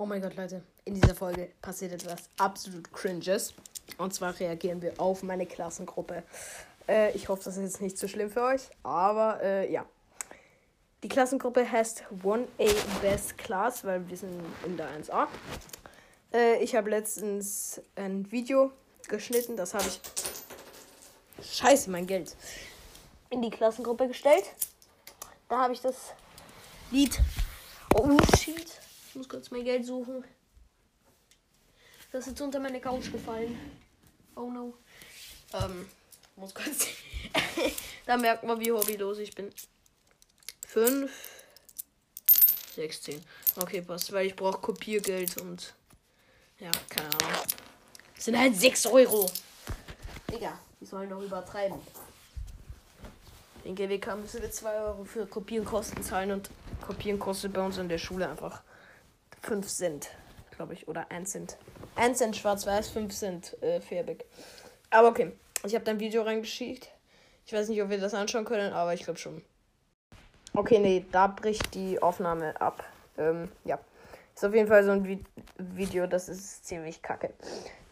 Oh mein Gott, Leute, in dieser Folge passiert etwas absolut cringes. Und zwar reagieren wir auf meine Klassengruppe. Äh, ich hoffe, das ist jetzt nicht so schlimm für euch, aber äh, ja. Die Klassengruppe heißt 1A Best Class, weil wir sind in der 1A. Äh, ich habe letztens ein Video geschnitten, das habe ich. Scheiße, mein Geld. In die Klassengruppe gestellt. Da habe ich das Lied. Oh shit. Ich muss kurz mein Geld suchen. Das ist jetzt unter meine Couch gefallen. Oh no. Ähm, muss kurz. da merkt man, wie hobbylos ich bin. 5, 16. Okay, passt, weil ich brauche Kopiergeld und. Ja, keine Ahnung. Das sind halt 6 Euro. Digga, die sollen doch übertreiben. Den GWK müssen wir 2 Euro für Kopieren Kosten zahlen und Kopieren kostet bei uns in der Schule einfach 5 Cent, glaube ich, oder 1 Cent. 1 Cent schwarz-weiß, 5 Cent äh, färbig. Aber okay, ich habe dein Video reingeschickt. Ich weiß nicht, ob wir das anschauen können, aber ich glaube schon. Okay, nee, da bricht die Aufnahme ab. Ähm, ja. Ist auf jeden Fall so ein Vi Video, das ist ziemlich kacke.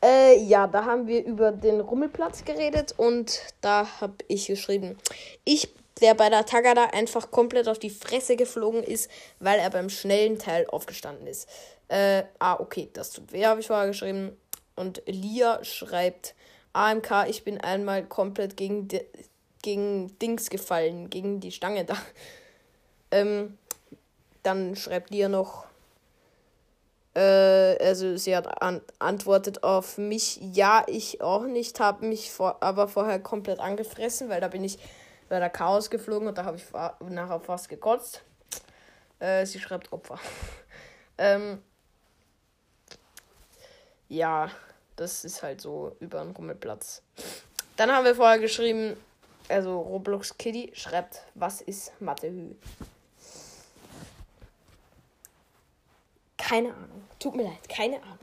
Äh, ja, da haben wir über den Rummelplatz geredet und da habe ich geschrieben, ich, der bei der Tagada einfach komplett auf die Fresse geflogen ist, weil er beim schnellen Teil aufgestanden ist. Äh, ah, okay, das tut weh, habe ich vorher geschrieben. Und Lia schreibt, AMK, ich bin einmal komplett gegen, gegen Dings gefallen, gegen die Stange da. Ähm, dann schreibt Lia noch, äh, also sie hat an antwortet auf mich, ja, ich auch nicht, habe mich vor aber vorher komplett angefressen, weil da bin ich bei der Chaos geflogen und da habe ich nachher fast gekotzt. Äh, sie schreibt Opfer. ähm, ja, das ist halt so über den Rummelplatz. Dann haben wir vorher geschrieben, also Roblox Kitty schreibt, was ist Mathehü? Keine Ahnung. Tut mir leid, keine Ahnung.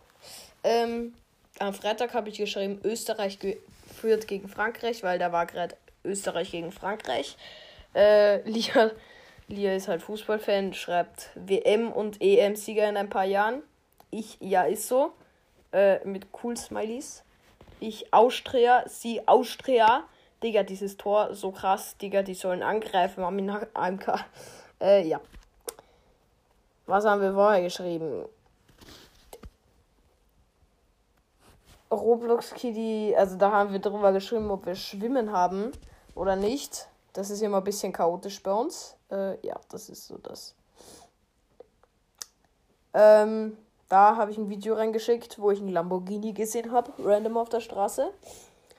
Ähm, am Freitag habe ich geschrieben, Österreich führt gegen Frankreich, weil da war gerade Österreich gegen Frankreich. Äh, Lia, Lia ist halt Fußballfan, schreibt WM und EM-Sieger in ein paar Jahren. Ich, ja, ist so. Äh, mit cool Smileys. Ich Austria, sie Austria. Digga, dieses Tor so krass. Digga, die sollen angreifen. Mami AMK. Äh, ja. Was haben wir vorher geschrieben? Roblox Kitty, also da haben wir drüber geschrieben, ob wir Schwimmen haben oder nicht. Das ist immer ein bisschen chaotisch bei uns. Äh, ja, das ist so das. Ähm, da habe ich ein Video reingeschickt, wo ich einen Lamborghini gesehen habe, random auf der Straße.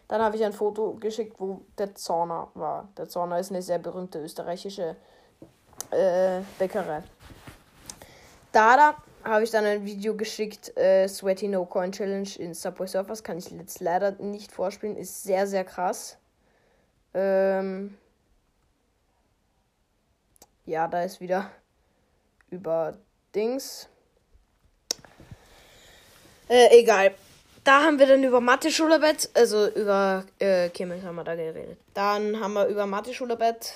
Dann habe ich ein Foto geschickt, wo der Zorner war. Der Zorner ist eine sehr berühmte österreichische äh, Bäckerei. Da, da habe ich dann ein Video geschickt, äh, Sweaty No Coin Challenge in Subway Surfers. Kann ich jetzt leider nicht vorspielen. Ist sehr, sehr krass. Ähm ja, da ist wieder über Dings. Äh, egal. Da haben wir dann über Mathe-Schularbeit, also über äh, Chemik haben wir da geredet. Dann haben wir über Mathe-Schularbeit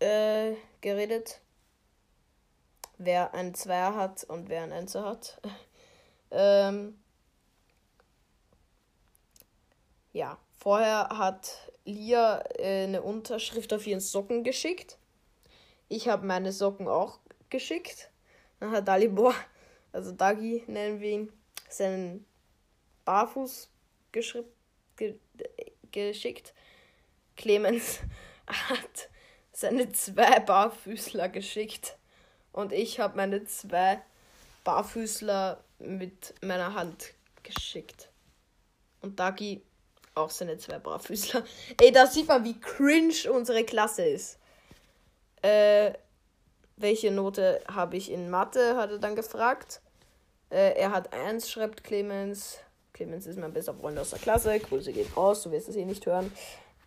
äh, geredet. Wer ein Zweier hat und wer ein Einser hat. ähm, ja, vorher hat Lia äh, eine Unterschrift auf ihren Socken geschickt. Ich habe meine Socken auch geschickt. Dann hat Dalibor also Dagi nennen wir ihn, seinen Barfuß ge geschickt. Clemens hat seine zwei Barfüßler geschickt und ich habe meine zwei Barfüßler mit meiner Hand geschickt. Und Dagi auch seine zwei Barfüßler. Ey, da sieht man, wie cringe unsere Klasse ist. Äh, welche Note habe ich in Mathe, hat er dann gefragt. Äh, er hat eins, schreibt Clemens. Clemens ist mein bester Freund aus der Klasse. Grüße geht raus, du wirst es eh nicht hören.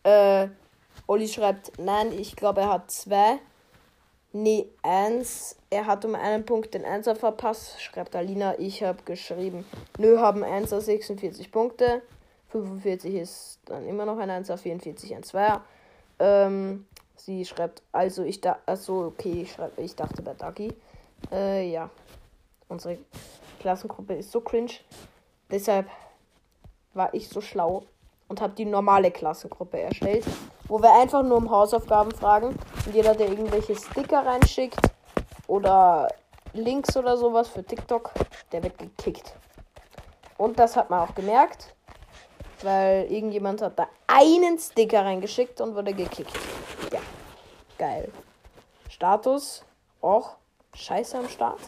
Äh, Olli schreibt, nein, ich glaube, er hat zwei. Nee, eins. Er hat um einen Punkt den Einser verpasst, schreibt Alina. Ich habe geschrieben, nö, haben Einser 46 Punkte. 45 ist dann immer noch ein Einser, 44 ein Zweier. Ähm, sie schreibt, also ich da, also okay, ich schreibe, ich dachte bei Dagi. Äh, ja. Unsere Klassengruppe ist so cringe. Deshalb war ich so schlau und habe die normale Klassengruppe erstellt, wo wir einfach nur um Hausaufgaben fragen und jeder, der irgendwelche Sticker reinschickt oder Links oder sowas für TikTok, der wird gekickt. Und das hat man auch gemerkt, weil irgendjemand hat da einen Sticker reingeschickt und wurde gekickt. Ja, geil. Status auch scheiße am Start.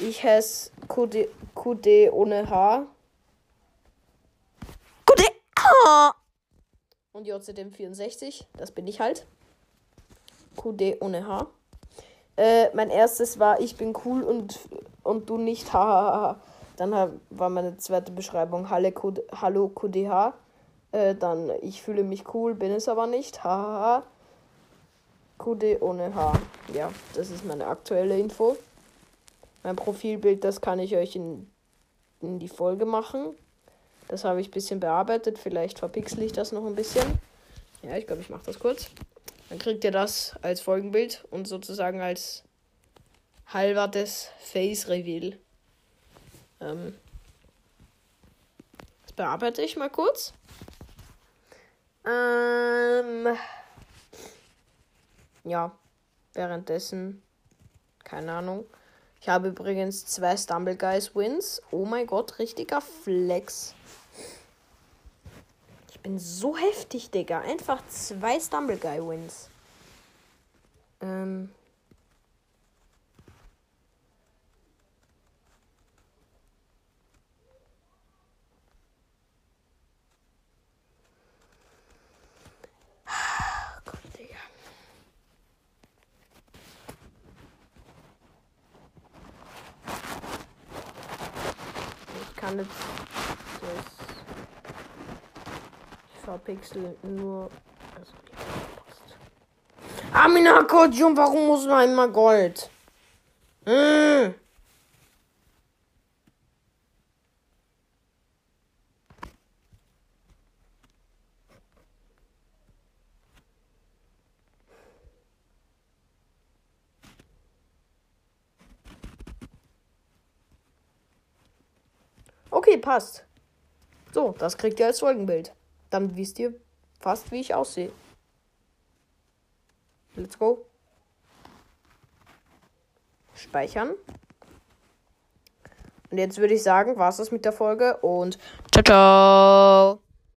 Ich heiße QD, QD ohne H. QD. Und JZM64, das bin ich halt. QD ohne H. Äh, mein erstes war, ich bin cool und, und du nicht, hahaha. Dann war meine zweite Beschreibung, Hallo QDH. Äh, dann, ich fühle mich cool, bin es aber nicht, hahaha. QD ohne H. Ja, das ist meine aktuelle Info. Mein Profilbild, das kann ich euch in, in die Folge machen. Das habe ich ein bisschen bearbeitet. Vielleicht verpixel ich das noch ein bisschen. Ja, ich glaube, ich mache das kurz. Dann kriegt ihr das als Folgenbild und sozusagen als halbertes Face Reveal. Ähm, das bearbeite ich mal kurz. Ähm, ja, währenddessen, keine Ahnung. Ich habe übrigens zwei Stumble Guys Wins. Oh mein Gott, richtiger Flex. Ich bin so heftig, Digga. Einfach zwei Stumble Guy Wins. Ähm. Kann das verpixel nur also. Amina Akkordeon, warum muss man immer Gold? Hm. Okay, passt. So, das kriegt ihr als Folgenbild. Dann wisst ihr fast, wie ich aussehe. Let's go. Speichern. Und jetzt würde ich sagen, war es das mit der Folge und ciao, ciao.